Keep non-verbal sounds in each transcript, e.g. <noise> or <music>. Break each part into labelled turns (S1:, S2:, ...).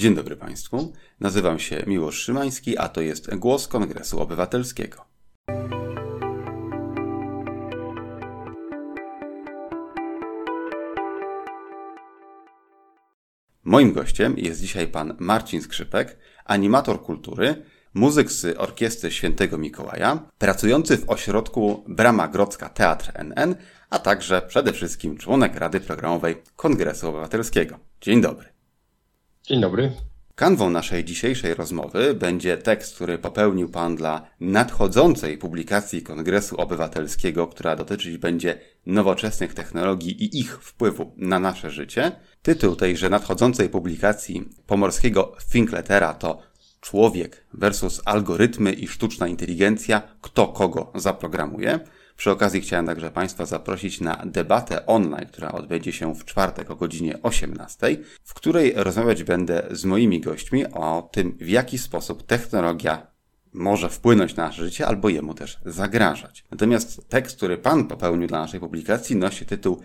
S1: Dzień dobry Państwu. Nazywam się Miłosz Szymański, a to jest Głos Kongresu Obywatelskiego. Moim gościem jest dzisiaj pan Marcin Skrzypek, animator kultury, muzyk z Orkiestry Świętego Mikołaja, pracujący w ośrodku Brama Grodzka Teatr NN, a także przede wszystkim członek Rady Programowej Kongresu Obywatelskiego. Dzień dobry.
S2: Dzień dobry.
S1: Kanwą naszej dzisiejszej rozmowy będzie tekst, który popełnił Pan dla nadchodzącej publikacji Kongresu Obywatelskiego, która dotyczyć będzie nowoczesnych technologii i ich wpływu na nasze życie. Tytuł tejże nadchodzącej publikacji pomorskiego Thinkletera to Człowiek versus algorytmy i sztuczna inteligencja, kto kogo zaprogramuje. Przy okazji chciałem także Państwa zaprosić na debatę online, która odbędzie się w czwartek o godzinie 18, w której rozmawiać będę z moimi gośćmi o tym, w jaki sposób technologia może wpłynąć na nasze życie albo jemu też zagrażać. Natomiast tekst, który Pan popełnił dla naszej publikacji, nosi tytuł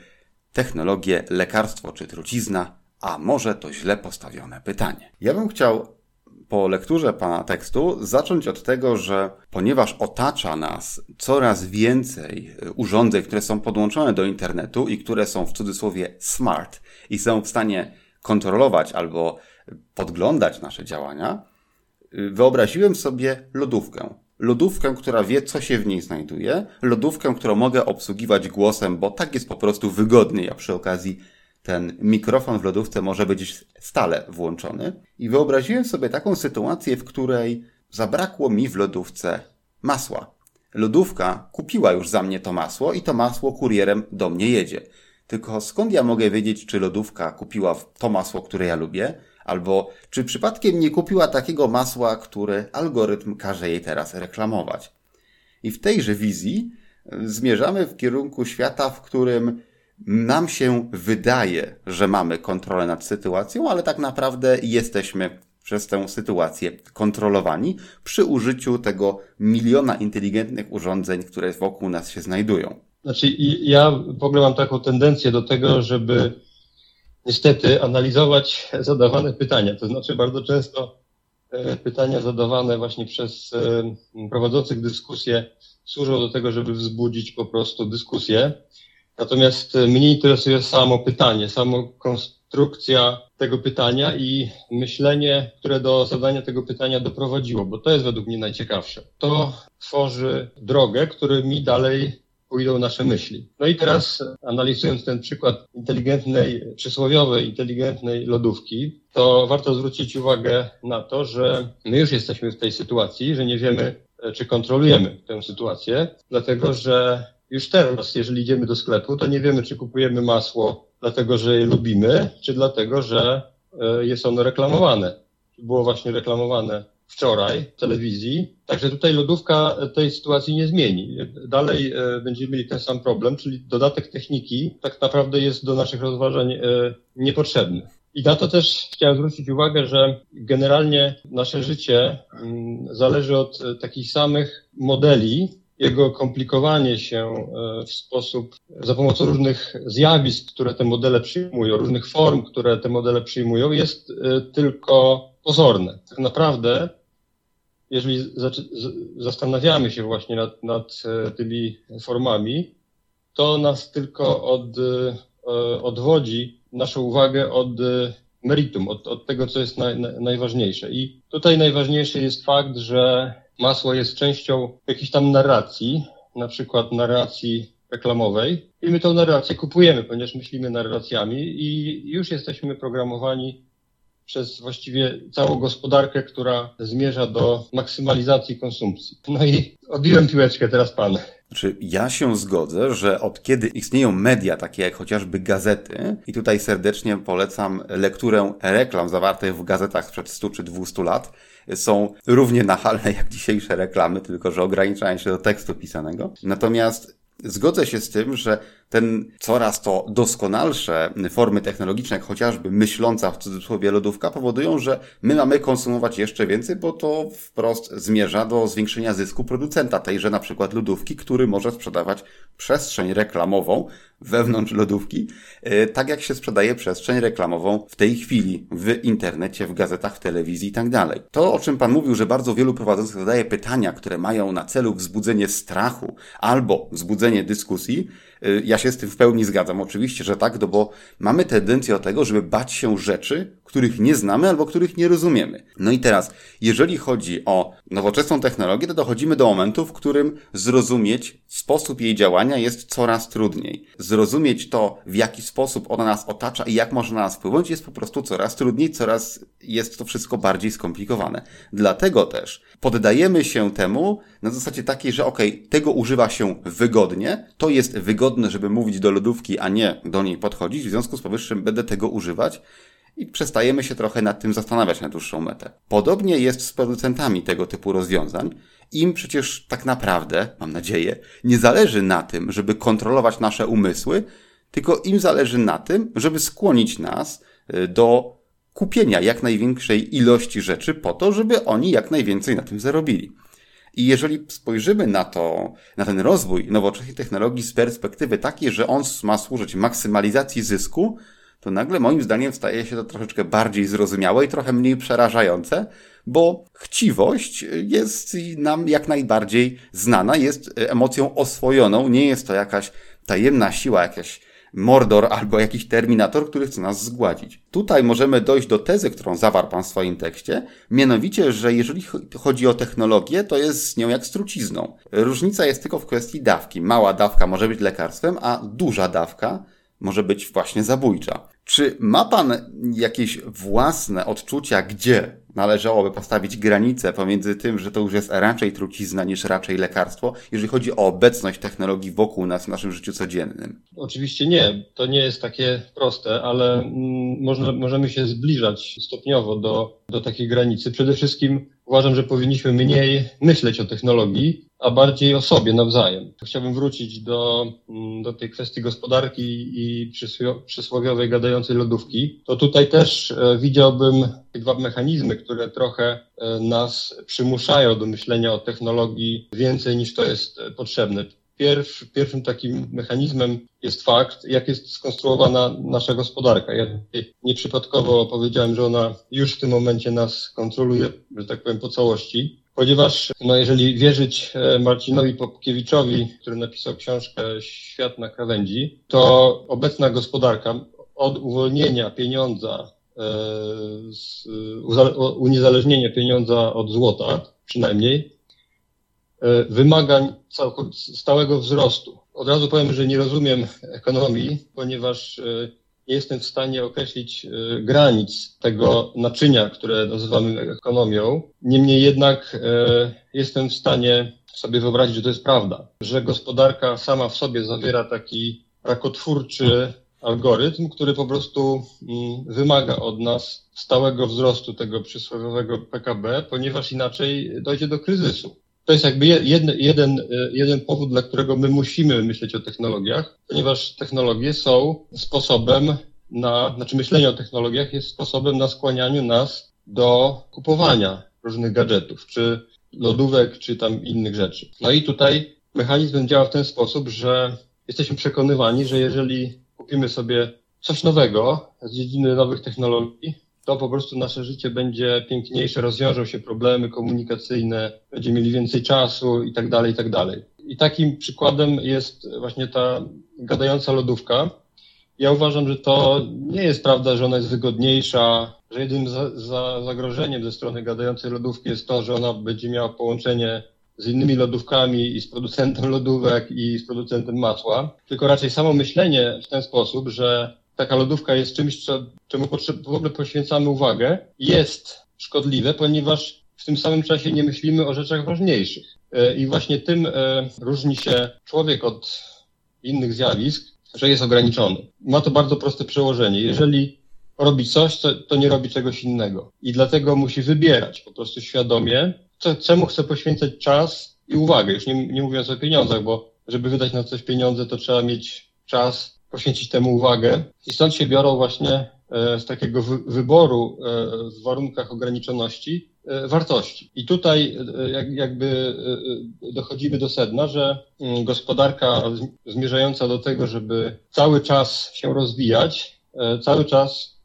S1: Technologie, lekarstwo czy trucizna, a może to źle postawione pytanie. Ja bym chciał po lekturze pana tekstu zacząć od tego, że ponieważ otacza nas coraz więcej y, urządzeń, które są podłączone do internetu i które są w cudzysłowie smart i są w stanie kontrolować albo podglądać nasze działania, y, wyobraziłem sobie lodówkę. Lodówkę, która wie, co się w niej znajduje, lodówkę, którą mogę obsługiwać głosem, bo tak jest po prostu wygodniej, a przy okazji ten mikrofon w lodówce może być stale włączony. I wyobraziłem sobie taką sytuację, w której zabrakło mi w lodówce masła. Lodówka kupiła już za mnie to masło i to masło kurierem do mnie jedzie. Tylko skąd ja mogę wiedzieć, czy lodówka kupiła to masło, które ja lubię, albo czy przypadkiem nie kupiła takiego masła, które algorytm każe jej teraz reklamować. I w tejże wizji zmierzamy w kierunku świata, w którym nam się wydaje, że mamy kontrolę nad sytuacją, ale tak naprawdę jesteśmy przez tę sytuację kontrolowani przy użyciu tego miliona inteligentnych urządzeń, które wokół nas się znajdują.
S2: Znaczy, ja w ogóle mam taką tendencję do tego, żeby niestety analizować <laughs> zadawane pytania. To znaczy, bardzo często e, pytania zadawane właśnie przez e, prowadzących dyskusję służą do tego, żeby wzbudzić po prostu dyskusję. Natomiast e, mnie interesuje samo pytanie, samo konstrukcja tego pytania i myślenie, które do zadania tego pytania doprowadziło, bo to jest według mnie najciekawsze. To tworzy drogę, którymi dalej pójdą nasze myśli. No i teraz analizując ten przykład inteligentnej, przysłowiowej, inteligentnej lodówki, to warto zwrócić uwagę na to, że my już jesteśmy w tej sytuacji, że nie wiemy, e, czy kontrolujemy tę sytuację, dlatego że już teraz, jeżeli idziemy do sklepu, to nie wiemy, czy kupujemy masło dlatego, że je lubimy, czy dlatego, że e, jest ono reklamowane. Było właśnie reklamowane wczoraj w telewizji. Także tutaj lodówka tej sytuacji nie zmieni. Dalej e, będziemy mieli ten sam problem, czyli dodatek techniki tak naprawdę jest do naszych rozważań e, niepotrzebny. I na to też chciałem zwrócić uwagę, że generalnie nasze życie mm, zależy od takich samych modeli, jego komplikowanie się e, w sposób, za pomocą różnych zjawisk, które te modele przyjmują, różnych form, które te modele przyjmują, jest e, tylko pozorne. Tak naprawdę, jeżeli zastanawiamy się właśnie nad, nad e, tymi formami, to nas tylko od, odwodzi naszą uwagę od meritum, od, od tego, co jest naj, najważniejsze. I tutaj najważniejszy jest fakt, że masło jest częścią jakiejś tam narracji, na przykład narracji reklamowej i my tą narrację kupujemy, ponieważ myślimy narracjami i już jesteśmy programowani przez właściwie całą gospodarkę, która zmierza do maksymalizacji konsumpcji. No i odbiłem piłeczkę, teraz pan.
S1: Znaczy, ja się zgodzę, że od kiedy istnieją media, takie jak chociażby gazety, i tutaj serdecznie polecam lekturę reklam zawartych w gazetach sprzed 100 czy 200 lat, są równie nachalne jak dzisiejsze reklamy, tylko że ograniczają się do tekstu pisanego. Natomiast zgodzę się z tym, że ten coraz to doskonalsze formy technologiczne, jak chociażby myśląca w cudzysłowie lodówka, powodują, że my mamy konsumować jeszcze więcej, bo to wprost zmierza do zwiększenia zysku producenta tejże na przykład lodówki, który może sprzedawać przestrzeń reklamową wewnątrz lodówki, e, tak jak się sprzedaje przestrzeń reklamową w tej chwili w internecie, w gazetach, w telewizji i tak dalej. To, o czym Pan mówił, że bardzo wielu prowadzących zadaje pytania, które mają na celu wzbudzenie strachu albo wzbudzenie dyskusji, ja się z tym w pełni zgadzam, oczywiście, że tak, no bo mamy tendencję do tego, żeby bać się rzeczy, których nie znamy albo których nie rozumiemy. No i teraz, jeżeli chodzi o nowoczesną technologię, to dochodzimy do momentu, w którym zrozumieć sposób jej działania jest coraz trudniej. Zrozumieć to, w jaki sposób ona nas otacza i jak może na nas wpłynąć, jest po prostu coraz trudniej, coraz jest to wszystko bardziej skomplikowane. Dlatego też poddajemy się temu na zasadzie takiej, że ok, tego używa się wygodnie, to jest wygodne, żeby mówić do lodówki, a nie do niej podchodzić, w związku z powyższym będę tego używać i przestajemy się trochę nad tym zastanawiać na dłuższą metę. Podobnie jest z producentami tego typu rozwiązań. Im przecież tak naprawdę, mam nadzieję, nie zależy na tym, żeby kontrolować nasze umysły, tylko im zależy na tym, żeby skłonić nas y, do kupienia jak największej ilości rzeczy po to, żeby oni jak najwięcej na tym zarobili. I jeżeli spojrzymy na to, na ten rozwój nowoczesnej technologii z perspektywy takiej, że on ma służyć maksymalizacji zysku, to nagle moim zdaniem staje się to troszeczkę bardziej zrozumiałe i trochę mniej przerażające, bo chciwość jest nam jak najbardziej znana, jest emocją oswojoną, nie jest to jakaś tajemna siła, jakaś Mordor albo jakiś Terminator, który chce nas zgładzić. Tutaj możemy dojść do tezy, którą zawarł Pan w swoim tekście, mianowicie, że jeżeli chodzi o technologię, to jest z nią jak z trucizną. Różnica jest tylko w kwestii dawki. Mała dawka może być lekarstwem, a duża dawka może być właśnie zabójcza. Czy ma Pan jakieś własne odczucia, gdzie należałoby postawić granicę pomiędzy tym, że to już jest raczej trucizna niż raczej lekarstwo, jeżeli chodzi o obecność technologii wokół nas w naszym życiu codziennym?
S2: Oczywiście nie. To nie jest takie proste, ale mm, można, możemy się zbliżać stopniowo do, do takiej granicy. Przede wszystkim uważam, że powinniśmy mniej myśleć o technologii, a bardziej o sobie nawzajem. Chciałbym wrócić do, mm, do tej kwestii gospodarki i przysłowiowej gadającej lodówki. To tutaj też e, widziałbym dwa mechanizmy, które trochę e, nas przymuszają do myślenia o technologii więcej niż to jest e, potrzebne. Pierw, pierwszym takim mechanizmem jest fakt, jak jest skonstruowana nasza gospodarka. Ja nieprzypadkowo powiedziałem, że ona już w tym momencie nas kontroluje, że tak powiem, po całości ponieważ no, jeżeli wierzyć e, Marcinowi Popkiewiczowi, który napisał książkę Świat na krawędzi, to obecna gospodarka od uwolnienia pieniądza, e, z, uniezależnienia pieniądza od złota przynajmniej, e, wymaga stałego wzrostu. Od razu powiem, że nie rozumiem ekonomii, ponieważ nie jestem w stanie określić e, granic tego naczynia, które nazywamy ekonomią. Niemniej jednak e, jestem w stanie sobie wyobrazić, że to jest prawda, że gospodarka sama w sobie zawiera taki rakotwórczy algorytm, który po prostu mm, wymaga od nas stałego wzrostu tego przysłowiowego PKB, ponieważ inaczej dojdzie do kryzysu. To jest jakby jeden, jeden, jeden powód, dla którego my musimy myśleć o technologiach, ponieważ technologie są sposobem na, znaczy myślenie o technologiach jest sposobem na skłanianiu nas do kupowania różnych gadżetów, czy lodówek, czy tam innych rzeczy. No i tutaj mechanizm działa w ten sposób, że jesteśmy przekonywani, że jeżeli kupimy sobie coś nowego z dziedziny nowych technologii, to po prostu nasze życie będzie piękniejsze, rozwiążą się problemy komunikacyjne, będziemy mieli więcej czasu i tak dalej, i tak dalej. I takim przykładem jest właśnie ta gadająca lodówka. Ja uważam, że to nie jest prawda, że ona jest wygodniejsza, że jedynym za, za zagrożeniem ze strony gadającej lodówki jest to, że ona będzie miała połączenie z innymi lodówkami i z producentem lodówek i z producentem masła, tylko raczej samo myślenie w ten sposób, że taka lodówka jest czymś, co, czemu w ogóle poświęcamy uwagę, jest szkodliwe, ponieważ w tym samym czasie nie myślimy o rzeczach ważniejszych. E, I właśnie tym e, różni się człowiek od innych zjawisk, że jest ograniczony. Ma to bardzo proste przełożenie. Jeżeli robi coś, to, to nie robi czegoś innego. I dlatego musi wybierać po prostu świadomie, co, czemu chce poświęcać czas i uwagę. Już nie, nie mówiąc o pieniądzach, bo żeby wydać na coś pieniądze, to trzeba mieć czas, poświęcić temu uwagę. I stąd się biorą właśnie e, z takiego wyboru w warunkach ograniczoności wartości. I tutaj jakby dochodzimy do sedna, że mm, gospodarka zmierzająca do tego, żeby cały czas się rozwijać, cały czas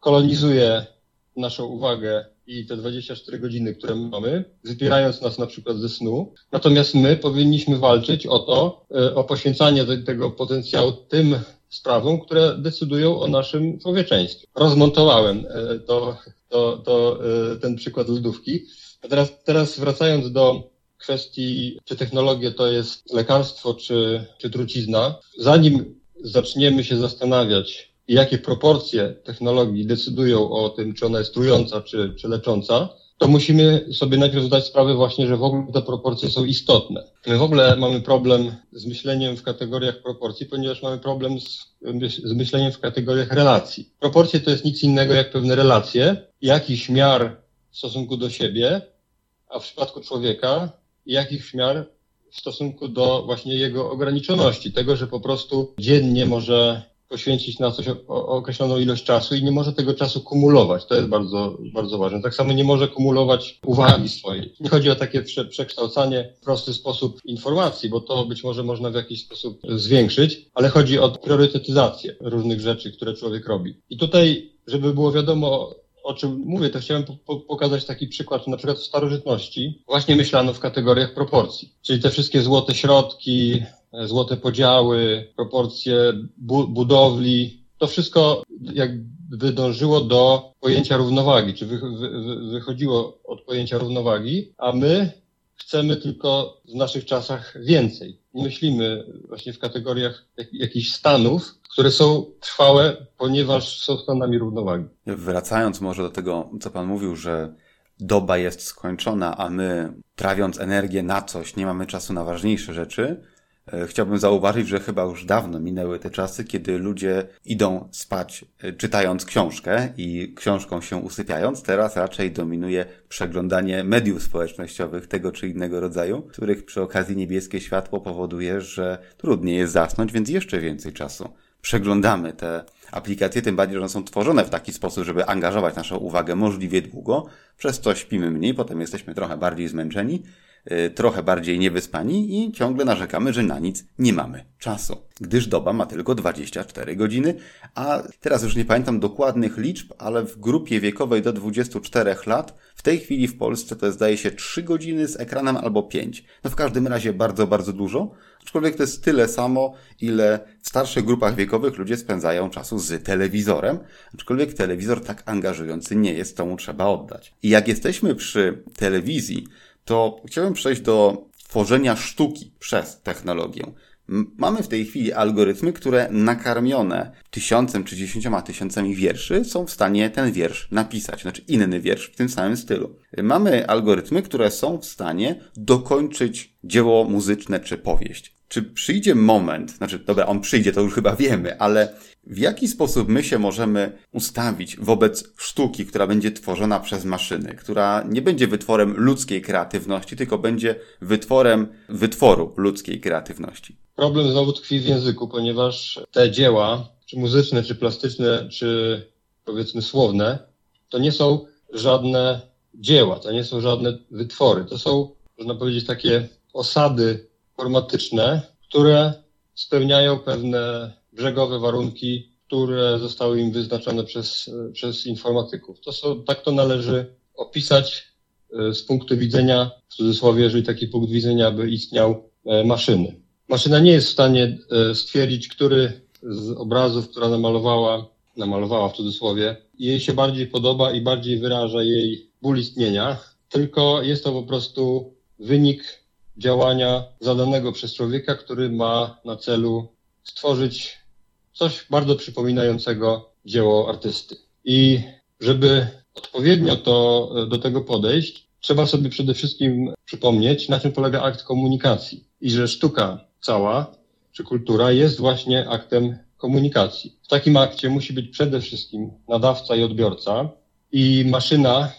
S2: kolonizuje naszą uwagę i te 24 godziny, które mamy, wypierając nas na przykład ze snu. Natomiast my powinniśmy walczyć o to, e, o poświęcanie tego potencjału tym sprawom, które decydują o naszym człowieczeństwie. Rozmontowałem e, to, to, to, e, ten przykład lodówki. A teraz, teraz wracając do kwestii, czy technologia to jest lekarstwo, czy, czy trucizna, zanim zaczniemy się zastanawiać, i jakie proporcje technologii decydują o tym, czy ona jest trująca, czy, czy lecząca, to musimy sobie najpierw zdać sprawę właśnie, że w ogóle te proporcje są istotne. My w ogóle mamy problem z myśleniem w kategoriach proporcji, ponieważ mamy problem z, z myśleniem w kategoriach relacji. Proporcje to jest nic innego jak pewne relacje, jakiś miar w stosunku do siebie, a w przypadku człowieka jakiś miar w stosunku do właśnie jego ograniczoności, tego, że po prostu dziennie może poświęcić na coś określoną ilość czasu i nie może tego czasu kumulować. To jest bardzo, bardzo ważne. Tak samo nie może kumulować uwagi swojej. Nie chodzi o takie prze, przekształcanie w prosty sposób informacji, bo to być może można w jakiś sposób zwiększyć, ale chodzi o priorytetyzację różnych rzeczy, które człowiek robi. I tutaj, żeby było wiadomo, o czym mówię, to chciałem po pokazać taki przykład, na przykład w starożytności właśnie myślano w kategoriach proporcji, czyli te wszystkie złote środki, złote podziały, proporcje bu budowli. To wszystko jakby dążyło do pojęcia równowagi, czy wy wy wychodziło od pojęcia równowagi, a my chcemy tylko w naszych czasach więcej. Myślimy właśnie w kategoriach jak jakichś stanów, które są trwałe, ponieważ są stanami równowagi.
S1: Wracając może do tego, co Pan mówił, że doba jest skończona, a my, trawiąc energię na coś, nie mamy czasu na ważniejsze rzeczy, chciałbym zauważyć, że chyba już dawno minęły te czasy, kiedy ludzie idą spać e, czytając książkę i książką się usypiając. Teraz raczej dominuje przeglądanie mediów społecznościowych tego czy innego rodzaju, których przy okazji niebieskie światło powoduje, że trudniej jest zasnąć, więc jeszcze więcej czasu przeglądamy te aplikacje, tym bardziej, że one są tworzone w taki sposób, żeby angażować naszą uwagę możliwie długo, przez co śpimy mniej, potem jesteśmy trochę bardziej zmęczeni, trochę bardziej niewyspani i ciągle narzekamy, że na nic nie mamy czasu, gdyż doba ma tylko 24 godziny, a teraz już nie pamiętam dokładnych liczb, ale w grupie wiekowej do 24 lat w tej chwili w Polsce to jest, zdaje się 3 godziny z ekranem albo 5. No w każdym razie bardzo, bardzo dużo, aczkolwiek to jest tyle samo, ile w starszych grupach wiekowych ludzie spędzają czasu z telewizorem, aczkolwiek telewizor tak angażujący nie jest, to mu trzeba oddać. I jak jesteśmy przy telewizji, to chciałem przejść do tworzenia sztuki przez technologię. Mamy w tej chwili algorytmy, które nakarmione tysiącem czy dziesięcioma tysiącami wierszy są w stanie ten wiersz napisać, znaczy inny wiersz w tym samym stylu. Mamy algorytmy, które są w stanie dokończyć dzieło muzyczne czy powieść. Czy przyjdzie moment, znaczy dobra, on przyjdzie, to już chyba wiemy, ale w jaki sposób my się możemy ustawić wobec sztuki, która będzie tworzona przez maszyny, która nie będzie wytworem ludzkiej kreatywności, tylko będzie wytworem wytworu ludzkiej kreatywności?
S2: Problem znowu tkwi w języku, ponieważ te dzieła, czy muzyczne, czy plastyczne, czy powiedzmy słowne, to nie są żadne dzieła, to nie są żadne wytwory. To są, można powiedzieć, takie osady formatyczne, które spełniają pewne brzegowe warunki, które zostały im wyznaczone przez, przez informatyków. To są, tak to należy opisać e, z punktu widzenia, w cudzysłowie, jeżeli taki punkt widzenia by istniał, e, maszyny. Maszyna nie jest w stanie e, stwierdzić, który z obrazów, która namalowała, namalowała w cudzysłowie, jej się bardziej podoba i bardziej wyraża jej ból istnienia, tylko jest to po prostu wynik działania zadanego przez człowieka, który ma na celu stworzyć coś bardzo przypominającego dzieło artysty. I żeby odpowiednio to, do tego podejść, trzeba sobie przede wszystkim przypomnieć, na czym polega akt komunikacji i że sztuka cała czy kultura jest właśnie aktem komunikacji. W takim akcie musi być przede wszystkim nadawca i odbiorca i maszyna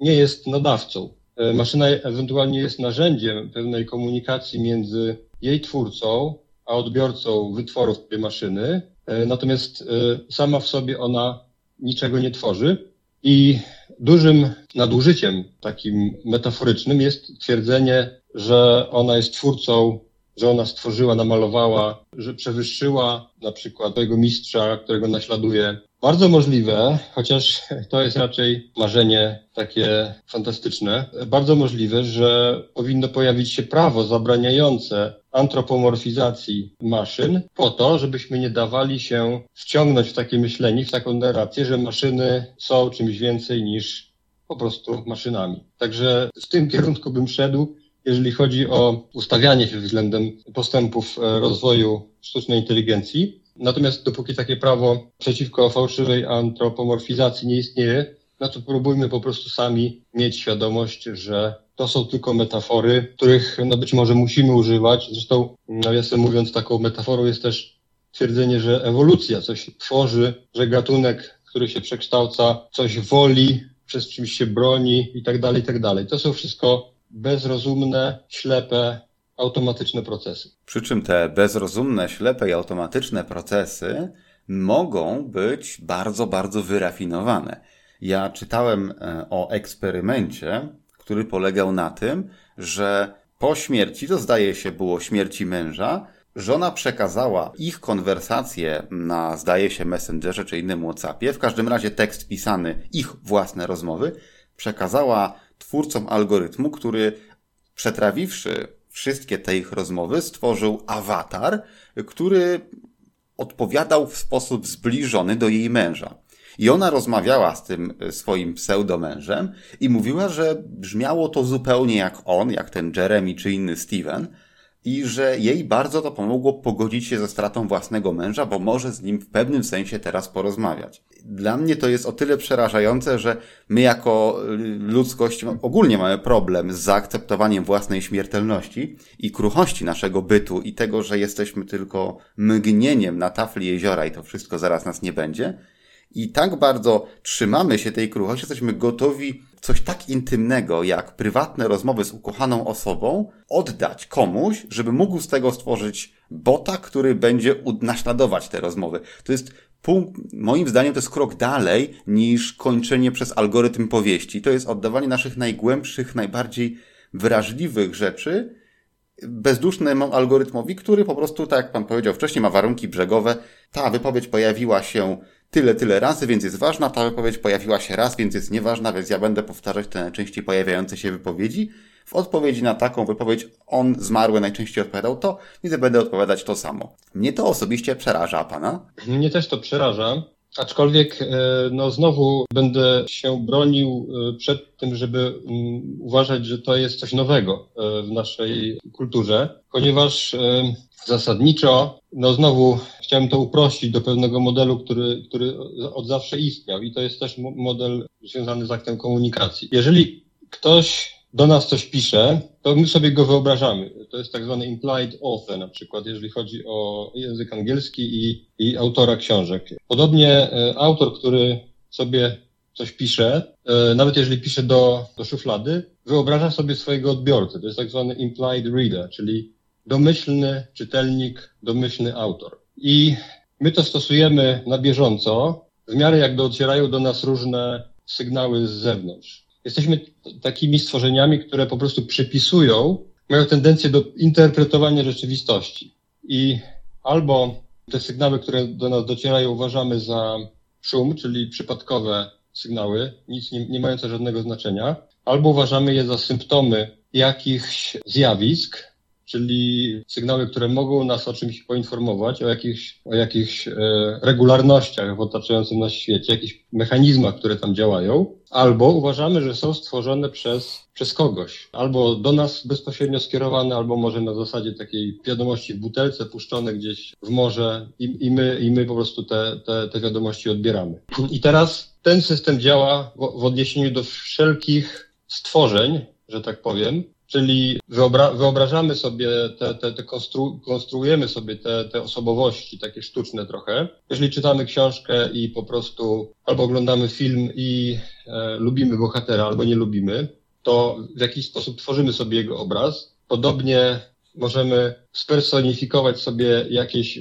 S2: nie jest nadawcą. E, maszyna ewentualnie jest narzędziem pewnej komunikacji między jej twórcą a odbiorcą wytworów tej maszyny, e, natomiast e, sama w sobie ona niczego nie tworzy. I dużym nadużyciem takim metaforycznym jest twierdzenie, że ona jest twórcą, że ona stworzyła, namalowała, że przewyższyła na przykład tego mistrza, którego naśladuje, bardzo możliwe, chociaż <laughs> to jest raczej marzenie takie fantastyczne, bardzo możliwe, że powinno pojawić się prawo zabraniające antropomorfizacji maszyn po to, żebyśmy nie dawali się wciągnąć w takie myślenie, w taką narrację, że maszyny są czymś więcej niż po prostu maszynami. Także w tym kierunku bym szedł, jeżeli chodzi o ustawianie się względem postępów e, rozwoju sztucznej inteligencji. Natomiast dopóki takie prawo przeciwko fałszywej antropomorfizacji nie istnieje, no to próbujmy po prostu sami mieć świadomość, że to są tylko metafory, których no być może musimy używać. Zresztą, nawiasem mówiąc, taką metaforą jest też twierdzenie, że ewolucja coś tworzy, że gatunek, który się przekształca, coś woli, przez czymś się broni i tak dalej, i tak dalej. To są wszystko bezrozumne, ślepe automatyczne procesy.
S1: Przy czym te bezrozumne, ślepe i automatyczne procesy mogą być bardzo, bardzo wyrafinowane. Ja czytałem e, o eksperymencie, który polegał na tym, że po śmierci, to zdaje się było śmierci męża, żona przekazała ich konwersację na, zdaje się, Messengerze czy innym WhatsAppie, w każdym razie tekst pisany, ich własne rozmowy, przekazała twórcom algorytmu, który przetrawiwszy wszystkie te ich rozmowy stworzył awatar, który odpowiadał w sposób zbliżony do jej męża. I ona rozmawiała z tym swoim pseudomężem i mówiła, że brzmiało to zupełnie jak on, jak ten Jeremy czy inny Steven, i że jej bardzo to pomogło pogodzić się ze stratą własnego męża, bo może z nim w pewnym sensie teraz porozmawiać. Dla mnie to jest o tyle przerażające, że my jako ludzkość ogólnie mamy problem z zaakceptowaniem własnej śmiertelności i kruchości naszego bytu i tego, że jesteśmy tylko mgnieniem na tafli jeziora i to wszystko zaraz nas nie będzie. I tak bardzo trzymamy się tej kruchości, jesteśmy gotowi coś tak intymnego jak prywatne rozmowy z ukochaną osobą oddać komuś, żeby mógł z tego stworzyć bota, który będzie naśladować te rozmowy. To jest punkt, moim zdaniem to jest krok dalej niż kończenie przez algorytm powieści. To jest oddawanie naszych najgłębszych, najbardziej wrażliwych rzeczy bezdusznemu algorytmowi, który po prostu, tak jak pan powiedział wcześniej, ma warunki brzegowe. Ta wypowiedź pojawiła się tyle, tyle razy, więc jest ważna. Ta wypowiedź pojawiła się raz, więc jest nieważna, więc ja będę powtarzać te najczęściej pojawiające się wypowiedzi. W odpowiedzi na taką wypowiedź on zmarły najczęściej odpowiadał to, więc będę odpowiadać to samo. Mnie to osobiście przeraża, pana?
S2: Mnie też to przeraża. Aczkolwiek, e, no znowu będę się bronił e, przed tym, żeby mm, uważać, że to jest coś nowego e, w naszej kulturze, ponieważ zasadniczo, no znowu chciałem to uprościć do pewnego modelu, który, który od zawsze istniał i to jest też model związany z aktem komunikacji. Jeżeli ktoś do nas coś pisze, to my sobie go wyobrażamy. To jest tak zwany implied author na przykład, jeżeli chodzi o język angielski i, i autora książek. Podobnie e, autor, który sobie coś pisze, e, nawet jeżeli pisze do, do szuflady, wyobraża sobie swojego odbiorcę. To jest tak zwany implied reader, czyli domyślny czytelnik, domyślny autor. I my to stosujemy na bieżąco, w miarę jak docierają do nas różne sygnały z zewnątrz. Jesteśmy takimi stworzeniami, które po prostu przypisują, mają tendencję do interpretowania rzeczywistości. I albo te sygnały, które do nas docierają, uważamy za szum, czyli przypadkowe sygnały, nic nie, nie mające żadnego znaczenia, albo uważamy je za symptomy jakichś zjawisk, czyli sygnały, które mogą nas o czymś poinformować, o jakichś, o jakichś e, regularnościach w otaczającym nas świecie, jakichś mechanizmach, które tam działają, albo uważamy, że są stworzone przez, przez kogoś, albo do nas bezpośrednio skierowane, albo może na zasadzie takiej wiadomości w butelce puszczone gdzieś w morze i, i, my, i my po prostu te, te, te wiadomości odbieramy. I teraz ten system działa w, w odniesieniu do wszelkich stworzeń, że tak powiem, Czyli wyobra wyobrażamy sobie, te, te, te konstru konstruujemy sobie te, te osobowości takie sztuczne trochę. Jeżeli czytamy książkę i po prostu albo oglądamy film i e, lubimy bohatera, albo nie lubimy, to w jakiś sposób tworzymy sobie jego obraz. Podobnie możemy spersonifikować sobie jakieś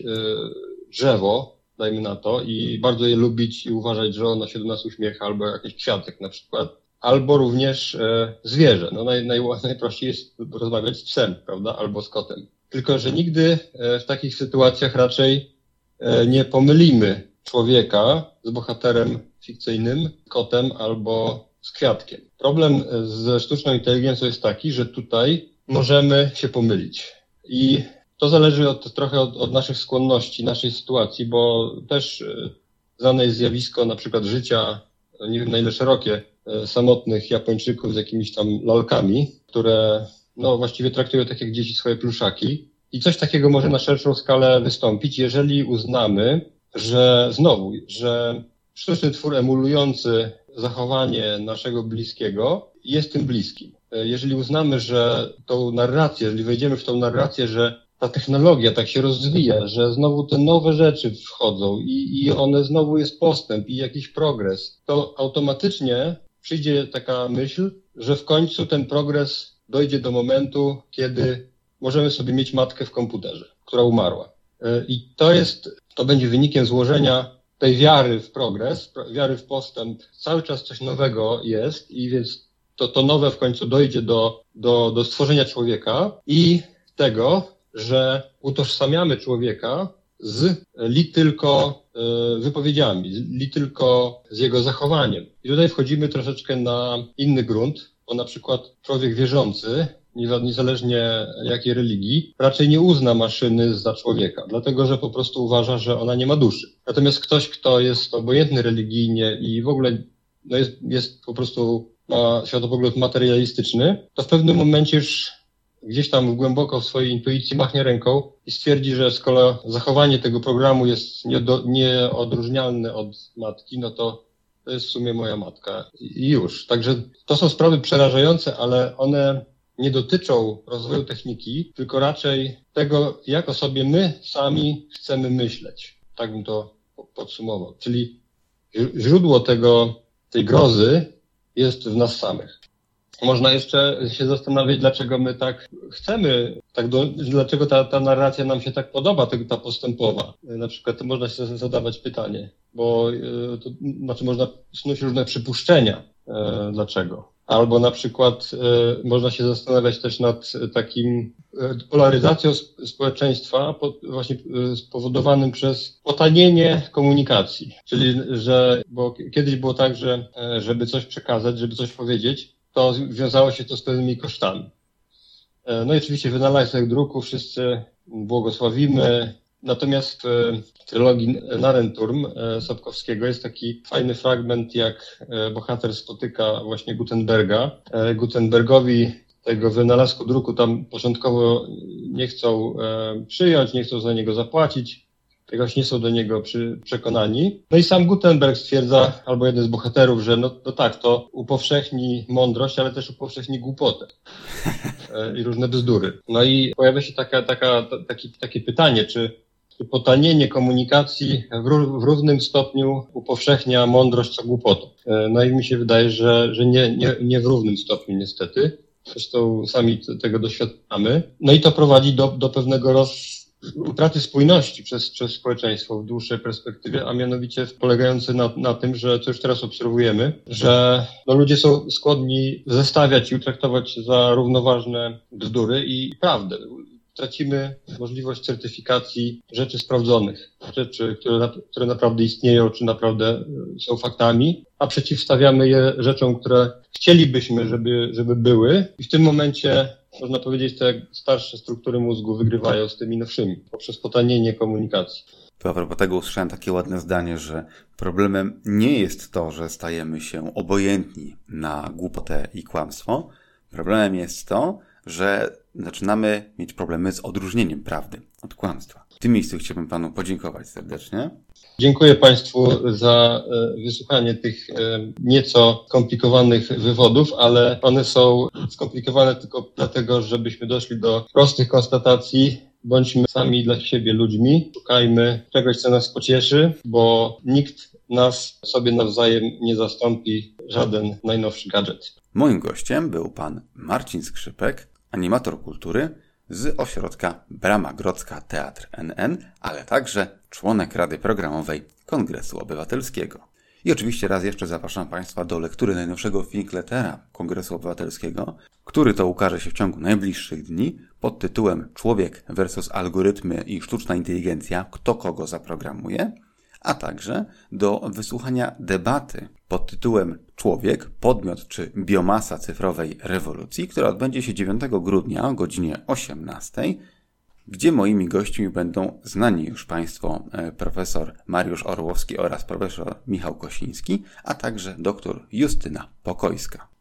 S2: drzewo, dajmy na to, i bardzo je lubić i uważać, że ono się do nas uśmiecha, albo jakiś kwiatek na przykład, albo również zwierzę. No naj, naj, najprościej jest rozmawiać z psem, prawda, albo z kotem. Tylko, że nigdy w takich sytuacjach raczej nie pomylimy człowieka z bohaterem fikcyjnym, kotem albo z kwiatkiem. Problem ze sztuczną inteligencją jest taki, że tutaj możemy się pomylić. I to zależy od, trochę od, od naszych skłonności, naszej sytuacji, bo też e, znane jest zjawisko na przykład życia, nie wiem na ile szerokie, e, samotnych Japończyków z jakimiś tam lalkami, które no właściwie traktują tak jak dzieci swoje pluszaki. I coś takiego może na szerszą skalę wystąpić, jeżeli uznamy, że znowu, że sztuczny twór emulujący zachowanie naszego bliskiego jest tym bliskim. Jeżeli uznamy, że tą narrację, jeżeli wejdziemy w tą narrację, że ta technologia tak się rozwija, że znowu te nowe rzeczy wchodzą i, i one znowu jest postęp i jakiś progres, to automatycznie przyjdzie taka myśl, że w końcu ten progres dojdzie do momentu, kiedy możemy sobie mieć matkę w komputerze, która umarła. I to jest, to będzie wynikiem złożenia tej wiary w progres, wiary w postęp, cały czas coś nowego jest i więc to, to nowe w końcu dojdzie do, do, do stworzenia człowieka i tego, że utożsamiamy człowieka z li tylko wypowiedziami, li tylko z jego zachowaniem. I tutaj wchodzimy troszeczkę na inny grunt, bo na przykład człowiek wierzący niezależnie jakiej religii, raczej nie uzna maszyny za człowieka, dlatego że po prostu uważa, że ona nie ma duszy. Natomiast ktoś, kto jest obojętny religijnie i w ogóle no jest, jest po prostu ma światopogląd materialistyczny, to w pewnym momencie już gdzieś tam głęboko w swojej intuicji machnie ręką i stwierdzi, że skoro zachowanie tego programu jest nieodróżnialne od matki, no to to jest w sumie moja matka i już. Także to są sprawy przerażające, ale one nie dotyczą rozwoju techniki, tylko raczej tego, jak o sobie my sami chcemy myśleć. Tak bym to podsumował. Czyli źródło tego, tej grozy jest w nas samych. Można jeszcze się zastanawiać, dlaczego my tak chcemy, tak do, dlaczego ta, ta narracja nam się tak podoba, ta postępowa. Na przykład można się zadawać pytanie, bo e, to, znaczy można snuć różne przypuszczenia, e, dlaczego. Albo na przykład e, można się zastanawiać też nad takim e, polaryzacją społeczeństwa po, właśnie e, spowodowanym przez potanienie komunikacji. Czyli, że, bo kiedyś było tak, że żeby coś przekazać, żeby coś powiedzieć, to wiązało się to z pewnymi kosztami. No i oczywiście wynalazek druku wszyscy błogosławimy, Natomiast e, w trylogii Narenturm e, Sapkowskiego jest taki fajny fragment, jak e, bohater spotyka właśnie Gutenberga. Gutenbergowi tego wynalazku druku tam początkowo nie chcą przyjąć, nie chcą za niego zapłacić, jakoś nie są do niego przy, przekonani. No i sam Gutenberg stwierdza, albo jeden z bohaterów, że no, no tak, to upowszechni mądrość, ale też upowszechni głupotę i różne bzdury. No i pojawia się taka, taka, taki, takie pytanie, czy potanienie komunikacji w, w, równym stopniu upowszechnia mądrość co głupotę. E, no i mi się wydaje, że, że nie, nie, nie w równym stopniu niestety. Zresztą sami tego doświadczamy. No i to prowadzi do, do pewnego roz, utraty spójności przez, przez społeczeństwo w dłuższej perspektywie, a mianowicie polegający na, na tym, że co już teraz obserwujemy, że no, ludzie są skłonni zestawiać i utraktować za równoważne bzdury i prawdę tracimy możliwość certyfikacji rzeczy sprawdzonych, rzeczy, które, które naprawdę istnieją, czy naprawdę e, są faktami, a przeciwstawiamy je rzeczom, które chcielibyśmy, żeby, żeby były. I w tym momencie można powiedzieć, te starsze struktury mózgu wygrywają z tymi nowszymi poprzez potanienie komunikacji.
S1: To a propos tego usłyszałem takie ładne zdanie, że problemem nie jest to, że stajemy się obojętni na głupotę i kłamstwo. Problemem jest to, że zaczynamy mieć problemy z odróżnieniem prawdy od kłamstwa. Tym miejscu chciałbym Panu podziękować serdecznie.
S2: Dziękuję Państwu za e, wysłuchanie tych e, nieco skomplikowanych wywodów, ale one są skomplikowane tylko dlatego, żebyśmy doszli do prostych konstatacji. Bądźmy sami dla siebie ludźmi, szukajmy czegoś, co nas pocieszy, bo nikt nas sobie nawzajem nie zastąpi żaden najnowszy gadżet.
S1: Moim gościem był pan Marcin Skrzypek, animator kultury, z ośrodka Brama Grodzka Teatr NN, ale także członek Rady Programowej Kongresu Obywatelskiego. I oczywiście raz jeszcze zapraszam Państwa do lektury najnowszego Finkletera Kongresu Obywatelskiego, który to ukaże się w ciągu najbliższych dni pod tytułem Człowiek versus algorytmy i sztuczna inteligencja, kto kogo zaprogramuje, a także do wysłuchania debaty pod tytułem Człowiek, podmiot czy biomasa cyfrowej rewolucji, która odbędzie się 9 grudnia o godzinie 18 gdzie moimi gośćmi będą znani już Państwo e, profesor Mariusz Orłowski oraz profesor Michał Kosiński, a także doktor Justyna Pokojska.